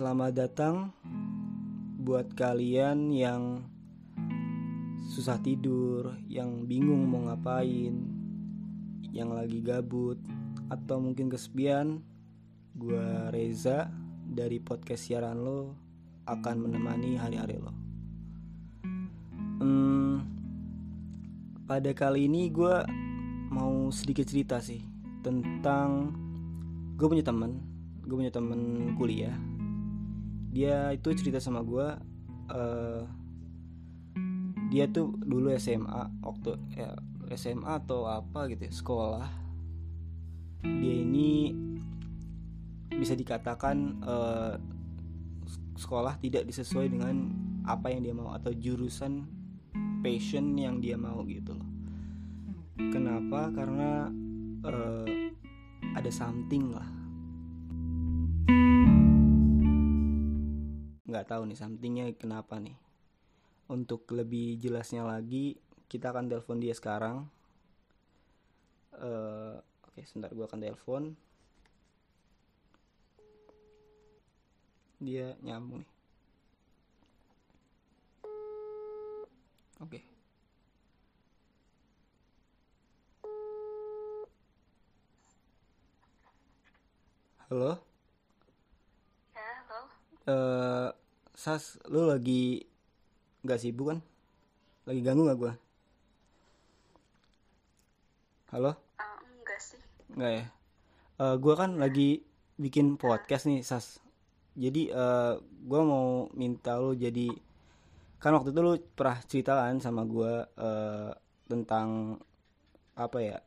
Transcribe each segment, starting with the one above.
Selamat datang buat kalian yang susah tidur, yang bingung mau ngapain, yang lagi gabut, atau mungkin kesepian. Gua Reza dari podcast siaran lo akan menemani hari-hari lo. Hmm, pada kali ini gue mau sedikit cerita sih tentang gue punya teman, gue punya teman kuliah dia itu cerita sama gue uh, dia tuh dulu SMA waktu ya, SMA atau apa gitu ya, sekolah. Dia ini bisa dikatakan uh, sekolah tidak disesuai dengan apa yang dia mau atau jurusan passion yang dia mau gitu loh. Kenapa? Karena uh, ada something lah nggak tahu nih somethingnya kenapa nih. Untuk lebih jelasnya lagi kita akan telepon dia sekarang. Uh, oke okay, sebentar gue akan telepon. Dia nyambung nih. Oke. Okay. halo? Ya, halo. eh Sas, lu lagi nggak sibuk kan? Lagi ganggu nggak gua? Halo? Ah, enggak sih. Nggak ya? Eh gua kan lagi bikin podcast nih, Sas. Jadi eh gua mau minta lu jadi kan waktu itu lu pernah cerita kan sama gua eh tentang apa ya?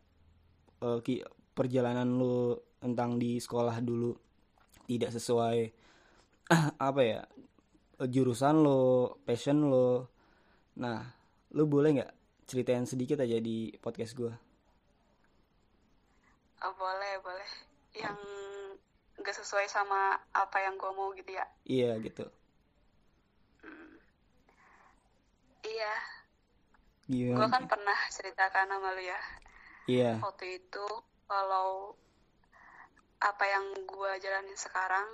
eh, ki- perjalanan lu tentang di sekolah dulu tidak sesuai apa ya jurusan lo, passion lo. Nah, lu boleh nggak ceritain sedikit aja di podcast gue? Oh, boleh, boleh. Yang enggak sesuai sama apa yang gue mau gitu ya. Iya gitu. Iya, gue Gimana? kan pernah ceritakan sama lu ya. Iya, Waktu itu kalau apa yang gue jalanin sekarang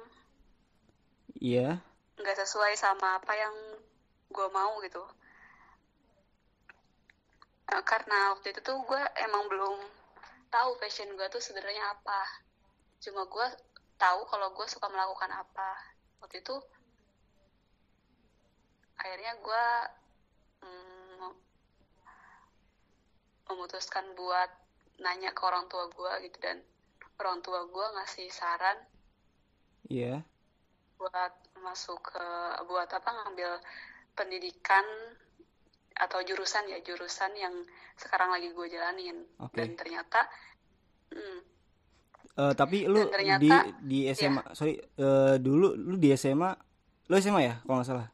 iya, nggak sesuai sama apa yang gue mau gitu. Eh, karena waktu itu tuh gue emang belum tahu passion gue tuh sebenarnya apa. Cuma gue tahu kalau gue suka melakukan apa. Waktu itu akhirnya gue mm, memutuskan buat nanya ke orang tua gue gitu dan orang tua gue ngasih saran iya, buat masuk ke buat apa ngambil pendidikan atau jurusan ya jurusan yang sekarang lagi gue jalanin Oke. dan ternyata hmm, Eh, tapi lu ternyata- di di SMA, sorry, eh, dulu lu di SMA, lu SMA ya kalau nggak salah?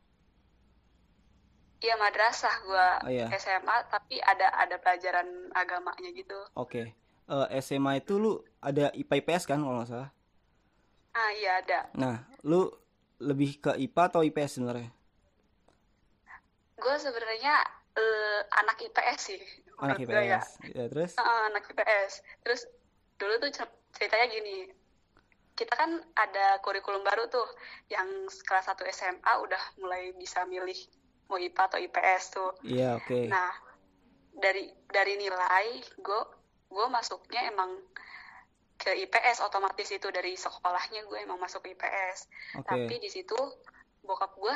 ya madrasah gue Oh, iya. SMA tapi ada ada pelajaran agamanya gitu Oke. Eh, SMA itu lu ada IPA IPS kan kalau nggak salah? ah iya ada Nah, lu lebih ke IPA atau IPS sebenarnya? gue sebenarnya eh, anak IPS sih Anak gua ya IPS. Ya, terus? Heeh, anak IPS terus dulu tuh cer- ceritanya gini kita kan ada kurikulum baru tuh yang kelas 1 SMA udah mulai bisa milih mau IPA atau IPS tuh Iya, oke. nah dari dari nilai gue gue masuknya emang ke IPS otomatis itu dari sekolahnya gue emang masuk ke IPS Oke. tapi di situ bokap gue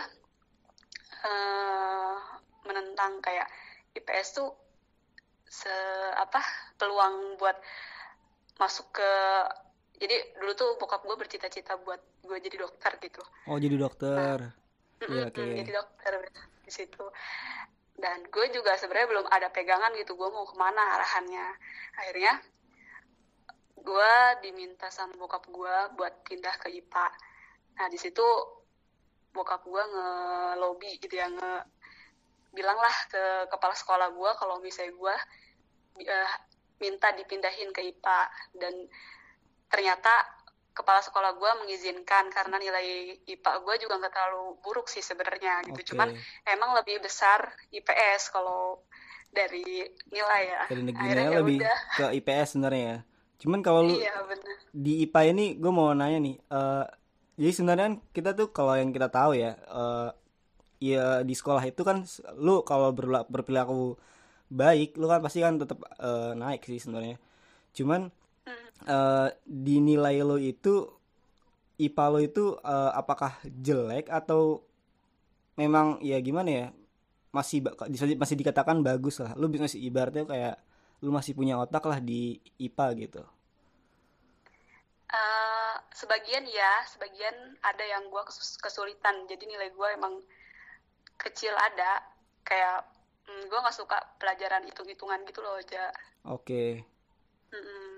eh menentang kayak IPS tuh se apa peluang buat masuk ke jadi dulu tuh bokap gue bercita-cita buat gue jadi dokter gitu Oh, jadi dokter. Iya, Mm-mm, oke. jadi dokter di situ dan gue juga sebenarnya belum ada pegangan gitu gue mau ke mana arahannya akhirnya gue diminta sama bokap gue buat pindah ke IPA nah di situ bokap gue ngelobi gitu ya nge bilanglah ke kepala sekolah gue kalau misalnya gue eh, minta dipindahin ke IPA dan ternyata kepala sekolah gue mengizinkan karena nilai IPA gue juga nggak terlalu buruk sih sebenarnya gitu. Oke. cuman emang lebih besar IPS kalau dari nilai ya. Dari ya lebih udah. ke IPS sebenarnya ya. Cuman kalau lu iya bener. di IPA ini gue mau nanya nih, eh jadi sebenarnya kan kita tuh kalau yang kita tahu ya eh ya di sekolah itu kan lu kalau berperilaku baik lu kan pasti kan tetap eh, naik sih sebenarnya. Cuman Hmm. eh dinilai lo itu IPA lo itu eh, apakah jelek atau memang ya gimana ya masih bisa di- masih dikatakan bagus lah. Lu masih ibaratnya kayak lu masih punya otak lah di IPA gitu Eh, sebagian ya, sebagian ada yang gue kesulitan. Jadi nilai gue emang kecil ada. Kayak mm, gue nggak suka pelajaran hitung-hitungan gitu loh, Ja. oke Mm-mm.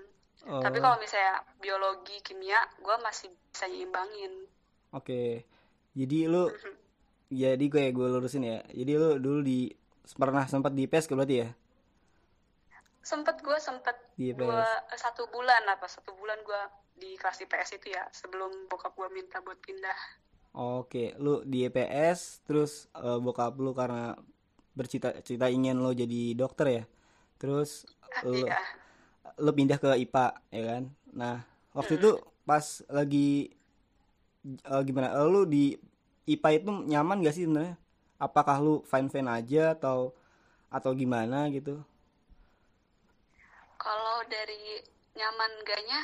Oh, Tapi kalau misalnya biologi, kimia, gue masih bisa nyimbangin. oke jadi lu jadi gue gue lurusin ya jadi lu dulu di pernah sempat di ke berarti ya Sempet gue sempet Di dua IPS. satu bulan apa satu bulan gue di kelas IPS itu ya sebelum bokap gue minta buat pindah. Oke, lu di EPS, terus eh, bokap lu karena bercita-cita ingin lo jadi dokter ya. Terus lu, Iya. lu pindah ke IPA, ya kan? Nah, waktu itu pas lagi eh, gimana? eh, lu di IPA itu nyaman gak sih sebenarnya? Apakah lu fine-fine aja atau atau gimana gitu? Kalau dari nyaman gaknya,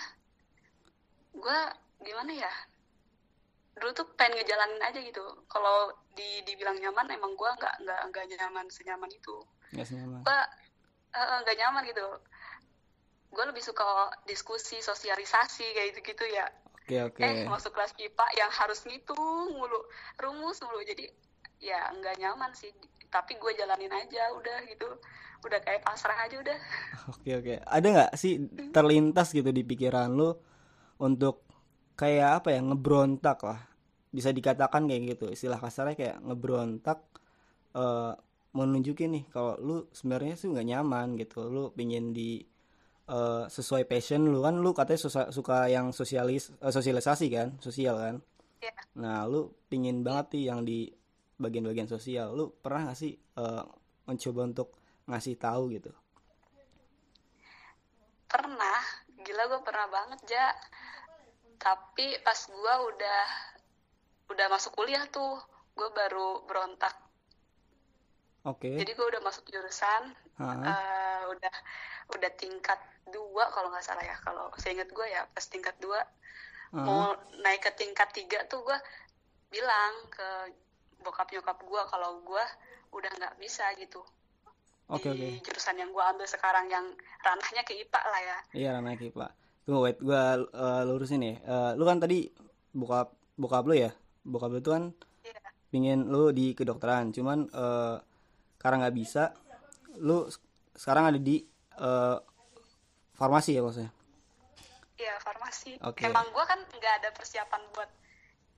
gue gimana ya? Dulu tuh pengen ngejalanin aja gitu. Kalau di dibilang nyaman, emang gue nggak nggak nggak nyaman senyaman itu. Gak sih nyaman? Gue nggak nyaman gitu. Gue lebih suka diskusi, sosialisasi kayak gitu-gitu ya. Oke, oke. Eh masuk kelas IPA yang harus ngitung mulu, rumus mulu. Jadi ya nggak nyaman sih. Tapi gue jalanin aja udah gitu. Udah kayak pasrah aja udah. Oke oke. Ada nggak sih terlintas gitu di pikiran lu untuk kayak apa ya ngebrontak lah. Bisa dikatakan kayak gitu. Istilah kasarnya kayak ngebrontak eh menunjukin nih kalau lu sebenarnya sih nggak nyaman gitu. Lu pingin di eh, sesuai passion lu kan lu katanya suka, suka yang sosialis eh, sosialisasi kan, sosial kan. Ya. Nah, lu pingin banget sih yang di bagian-bagian sosial. Lu pernah gak sih eh, mencoba untuk ngasih tahu gitu? Pernah, gila gue pernah banget ja. Tapi pas gue udah udah masuk kuliah tuh, gue baru berontak. Oke. Jadi gue udah masuk jurusan, eh, udah udah tingkat dua kalau nggak salah ya. Kalau saya ingat gue ya pas tingkat dua Hah? mau naik ke tingkat tiga tuh gue bilang ke bokap nyokap gue kalau gue udah nggak bisa gitu Oke di oke. jurusan yang gue ambil sekarang yang ranahnya ke IPA lah ya. Iya ranah IPA. Tunggu wait, gua eh, lurusin nih. Eh, lu kan tadi bokap bokap lu ya? Bokap lu tuh kan Iya. pingin lu di kedokteran, cuman eh, karena nggak bisa, lu sekarang ada di eh, farmasi ya maksudnya. Iya, farmasi. Oke. Emang gue kan nggak ada persiapan buat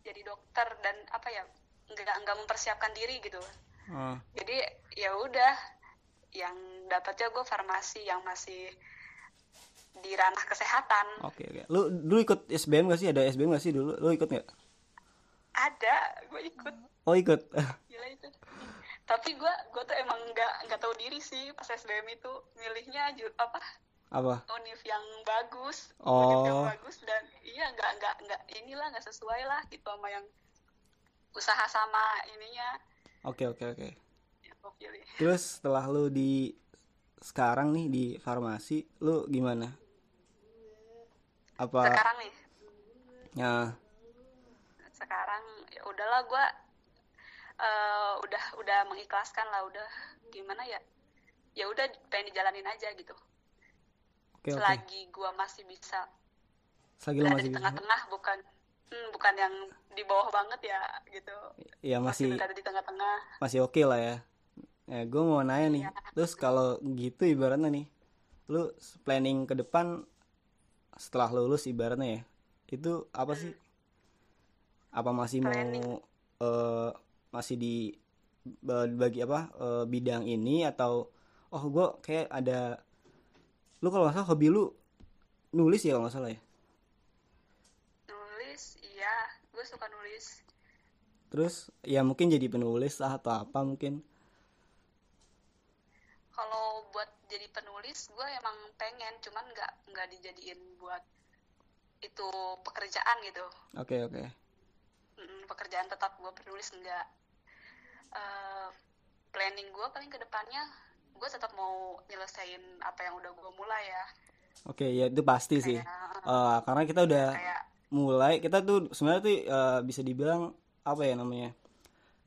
jadi dokter dan apa ya, nggak nggak mempersiapkan diri gitu. Oh, Jadi ya udah, yang dapatnya gue farmasi yang masih di ranah kesehatan. Oke oke. Lu dulu ikut SBM gak sih? Ada SBM gak sih dulu? Lu ikut nggak? Ada, gue ikut. Oh ikut. Gila itu. Tapi gue gue tuh emang nggak nggak tahu diri sih pas SBM itu milihnya apa Apa? univ yang bagus, Oh. univ yang bagus dan iya nggak nggak nggak inilah nggak sesuai lah gitu sama yang usaha sama ininya Oke oke oke. pilih. Terus setelah lu di sekarang nih di farmasi, lu gimana? Apa? Sekarang nih, Ya, sekarang ya udahlah gue eh, udah udah mengikhlaskan lah udah gimana ya ya udah pengen dijalanin aja gitu oke oke. selagi gue masih bisa Selagi lu masih di tengah-tengah bukan hmm, bukan yang di bawah banget ya gitu Ya masih masih di tengah-tengah masih oke lah ya. Ya, gue mau nanya nih. Iya. Terus kalau gitu ibaratnya nih, lu planning ke depan setelah lulus ibaratnya ya, itu apa sih? Apa masih mau Planning. eh, masih di ba- bagi apa eh, bidang ini atau oh gue kayak ada lu kalau nggak salah hobi lu nulis ya kalau nggak salah ya. nulis iya gue suka nulis Terus ya mungkin jadi penulis lah atau apa mungkin. kalau buat jadi penulis gue emang pengen cuman nggak nggak dijadiin buat itu pekerjaan gitu. Oke oke. mm, pekerjaan tetap gue penulis enggak uh, planning gue paling ke depannya gue tetap mau nyelesain apa yang udah gue mulai ya. Oke ya itu pasti sih. Uh, karena kita udah kayak, mulai kita tuh sebenarnya tuh uh, bisa dibilang apa ya namanya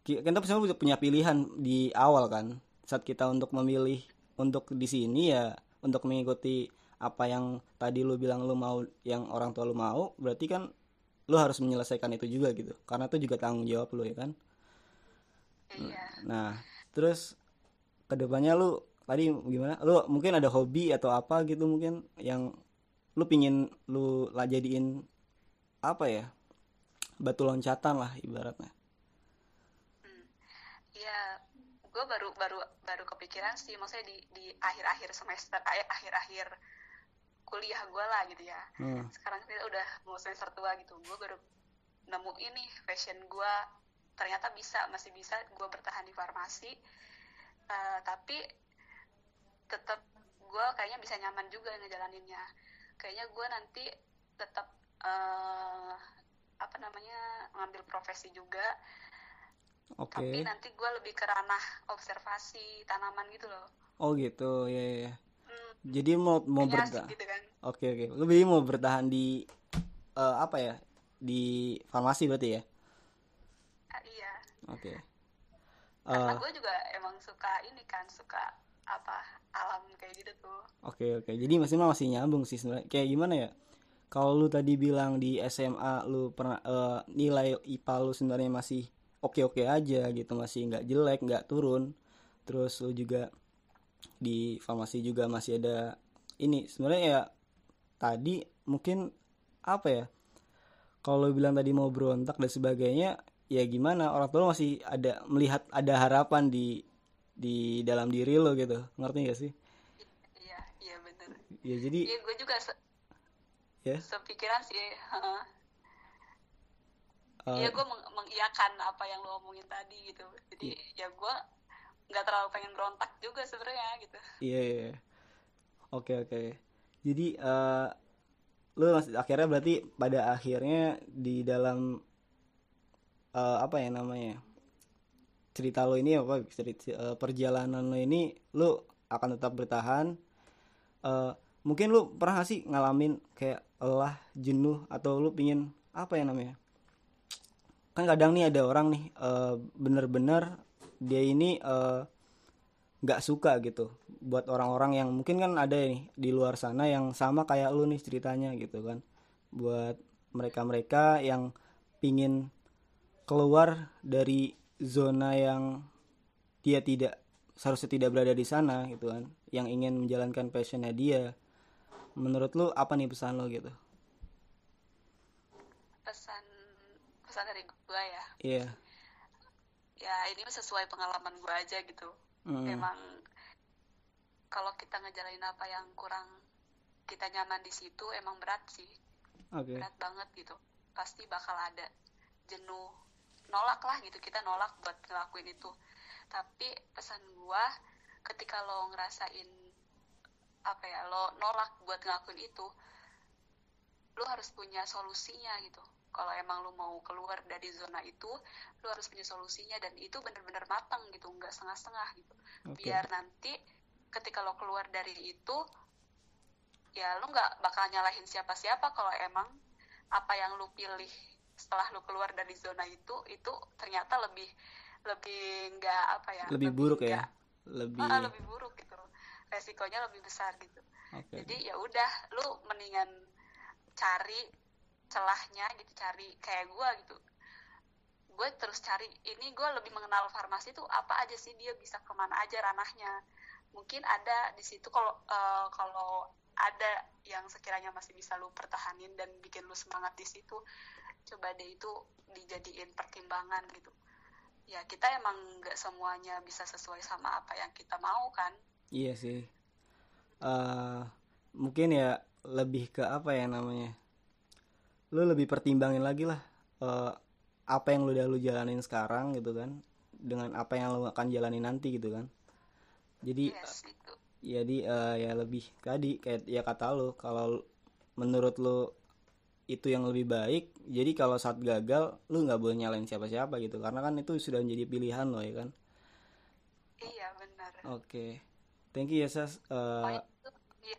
kita sebenarnya punya pilihan di awal kan. Saat kita untuk memilih untuk di sini ya untuk mengikuti apa yang tadi lu bilang lu mau yang orang tua lu mau berarti kan lu harus menyelesaikan itu juga gitu. Karena itu juga tanggung jawab lu ya kan. Iya. nah terus ke depannya lu tadi gimana? Lu mungkin ada hobi atau apa gitu mungkin yang lu pingin lu lah jadiin apa ya batu loncatan lah ibaratnya. Hmm. ya gue baru baru baru kepikiran sih maksudnya di di akhir-akhir semester akhir-akhir kuliah gue lah gitu ya. Hmm. sekarang kita udah mau semester tua gitu gue baru nemu ini fashion gue ternyata bisa masih bisa gue bertahan di farmasi. Uh, tapi tetap gue kayaknya bisa nyaman juga ngejalaninnya. Kayaknya gue nanti tetap uh, apa namanya ngambil profesi juga. Okay. tapi nanti gue lebih ke ranah observasi tanaman gitu loh. Oh gitu. Ya, ya. ya jadi mau mau bertahan gitu kan. oke oke. Lebih mau bertahan di uh, apa ya di farmasi berarti ya? Uh, iya. Oke. Okay. karena uh, gue juga emang suka ini kan suka apa alam kayak gitu tuh. Oke okay, oke. Okay. jadi masih masih nyambung sih sebenarnya. Kayak gimana ya kalau lu tadi bilang di SMA lu pernah uh, nilai IPA lu sebenarnya masih oke-oke aja gitu masih nggak jelek nggak turun. Terus lu juga di farmasi juga masih ada ini. Sebenarnya ya tadi mungkin apa ya kalau bilang tadi mau berontak dan sebagainya ya gimana? Orang tua masih ada melihat ada harapan di di dalam diri lo gitu. Ngerti gak sih? Iya iya benar ya jadi iya gue juga ya sepikiran sih uh, Iya gue meng mengiyakan apa yang lo omongin tadi gitu jadi iya. ya gue nggak terlalu pengen berontak juga sebenarnya gitu iya yeah, yeah. oke okay, oke okay. jadi uh, lu masih akhirnya berarti pada akhirnya di dalam uh, apa ya namanya cerita lo ini apa cerita uh, perjalanan lo ini lu akan tetap bertahan uh, mungkin lu pernah gak sih ngalamin kayak lelah jenuh atau lu pingin apa ya namanya? Kan kadang nih ada orang nih uh, bener-bener dia ini eh, nggak suka gitu buat orang-orang yang mungkin kan ada nih di luar sana yang sama kayak lu nih ceritanya gitu kan. Buat mereka-mereka yang pingin keluar dari zona yang dia tidak seharusnya tidak berada di sana gitu kan. Yang ingin menjalankan passionnya dia menurut lu apa nih pesan lo gitu? Pesan pesan dari gue ya. Iya. Yeah ya ini sesuai pengalaman gue aja gitu. Mm. memang kalau kita ngejalanin apa yang kurang kita nyaman di situ emang berat sih. Okay. berat banget gitu. Pasti bakal ada jenuh. Nolak lah gitu kita nolak buat ngelakuin itu. Tapi pesan gue ketika lo ngerasain apa ya lo nolak buat ngelakuin itu lo harus punya solusinya gitu. Kalau emang lu mau keluar dari zona itu lu harus punya solusinya dan itu benar-benar matang gitu nggak setengah-setengah gitu. Okay. biar nanti ketika lo keluar dari itu ya lu nggak bakal nyalahin siapa-siapa kalau emang apa yang lu pilih setelah lu keluar dari zona itu itu ternyata lebih lebih nggak apa ya lebih, lebih buruk ya? lebih ah, lebih buruk resikonya lebih besar gitu. Okay. jadi ya udah lu mendingan cari celahnya gitu cari kayak gue gitu. Gue terus cari ini gue lebih mengenal farmasi tuh apa aja sih dia bisa ke mana aja ranahnya. Mungkin ada di situ kalau uh, kalau ada yang sekiranya masih bisa lu pertahanin dan bikin lu semangat di situ coba deh itu dijadiin pertimbangan gitu. Ya kita emang nggak semuanya bisa sesuai sama apa yang kita mau kan iya sih. Uh, mungkin ya lebih ke apa ya namanya? Lu lebih pertimbangin lagi lah uh, apa yang lu udah lu jalanin sekarang gitu kan dengan apa yang lu akan jalani nanti gitu kan. Jadi yes, uh, jadi uh, ya lebih tadi kayak ya kata lu kalau menurut lu itu yang lebih baik jadi kalau saat gagal lu nggak boleh nyalain siapa-siapa gitu. Karena kan itu sudah menjadi pilihan lo ya kan? Iya benar. Oke thank you ya sas. Oh, uh, itu iya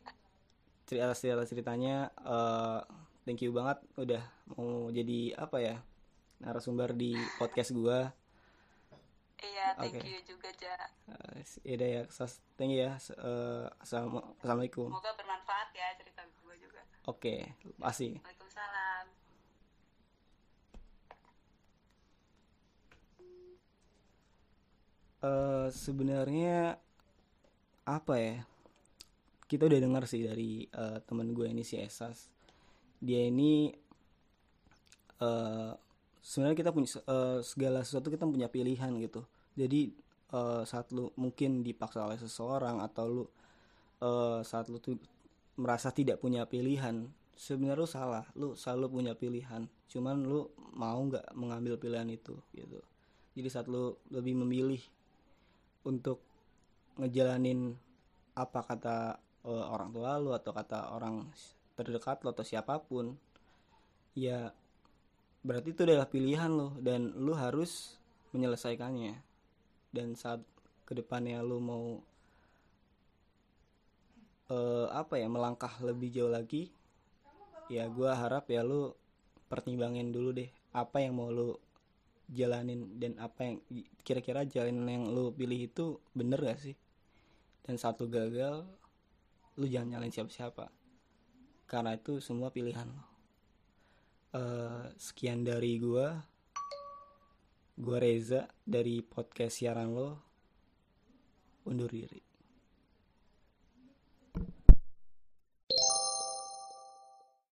cerita cerita ceritanya uh, thank you banget udah mau jadi apa ya narasumber di podcast gua. Iya thank Oke. you juga ja. Uh, ya ya sas. Thank you ya. Uh, assalamu- assalamualaikum. Semoga bermanfaat ya cerita gue juga. Oke pasti Waalaikumsalam. Eh sebenarnya apa ya kita udah dengar sih dari eh, teman gue ini si Esas. Dia ini eh sebenarnya kita punya eh, segala sesuatu kita punya pilihan gitu. Jadi eh, saat lu mungkin dipaksa oleh seseorang atau lu eh, saat lu tuh merasa tidak punya pilihan sebenarnya lu salah. Lu selalu punya pilihan cuman lu mau nggak mengambil pilihan itu gitu. Jadi saat lu lebih memilih untuk ngejalanin apa kata eh, orang tua lu atau kata orang terdekat lo atau siapa pun ya berarti itu adalah pilihan lo dan lu harus menyelesaikannya. Dan saat ke depannya lu mau eh, apa ya melangkah lebih jauh lagi ya gua harap ya lu pertimbangin dulu deh apa yang mau lu jalanin dan apa yang kira-kira jalan yang lu pilih itu bener gak sih dan satu gagal lu jangan nyalain siapa-siapa. Karena itu semua pilihan lo. Eh, sekian dari gua. Gua Reza dari podcast siaran lo undur diri